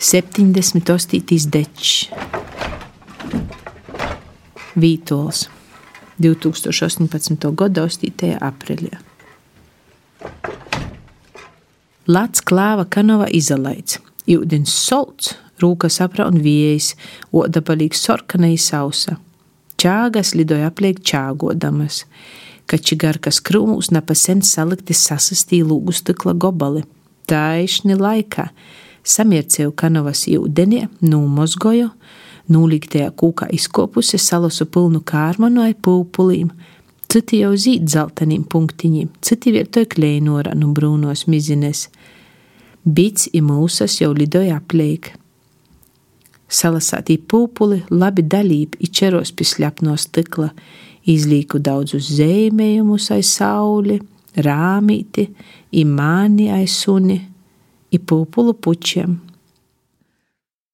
78. dečs, Vītols, 2018. gada 8. aprīlī. Lats klāva kanova izolēts, jūdens solts, rūkas apraun viejas, oda palīgs sorkanai sausa. Čāgas lidoja apliek čāgodamas, kači garkas krūmus napasen salikti sasastī lūgu stikla gobali. Taišni laikā samiercēju kanovas jūdenie, nūmozgoju, nūliktajā kūkā izkopusi salasu pilnu kārmanu ai pūpulīm, citi jau zīd zeltainiem punktiņiem, citi vietoj kleinora nu brūnos mizines. Bits i mūsas jau lidoja apliek. Salasātī pūpuli labi dalība i čeros pisļapno stikla, izlīku daudzus zīmējumus aiz sauli, rāmīti, i māni aiz suni, і по полопоччям.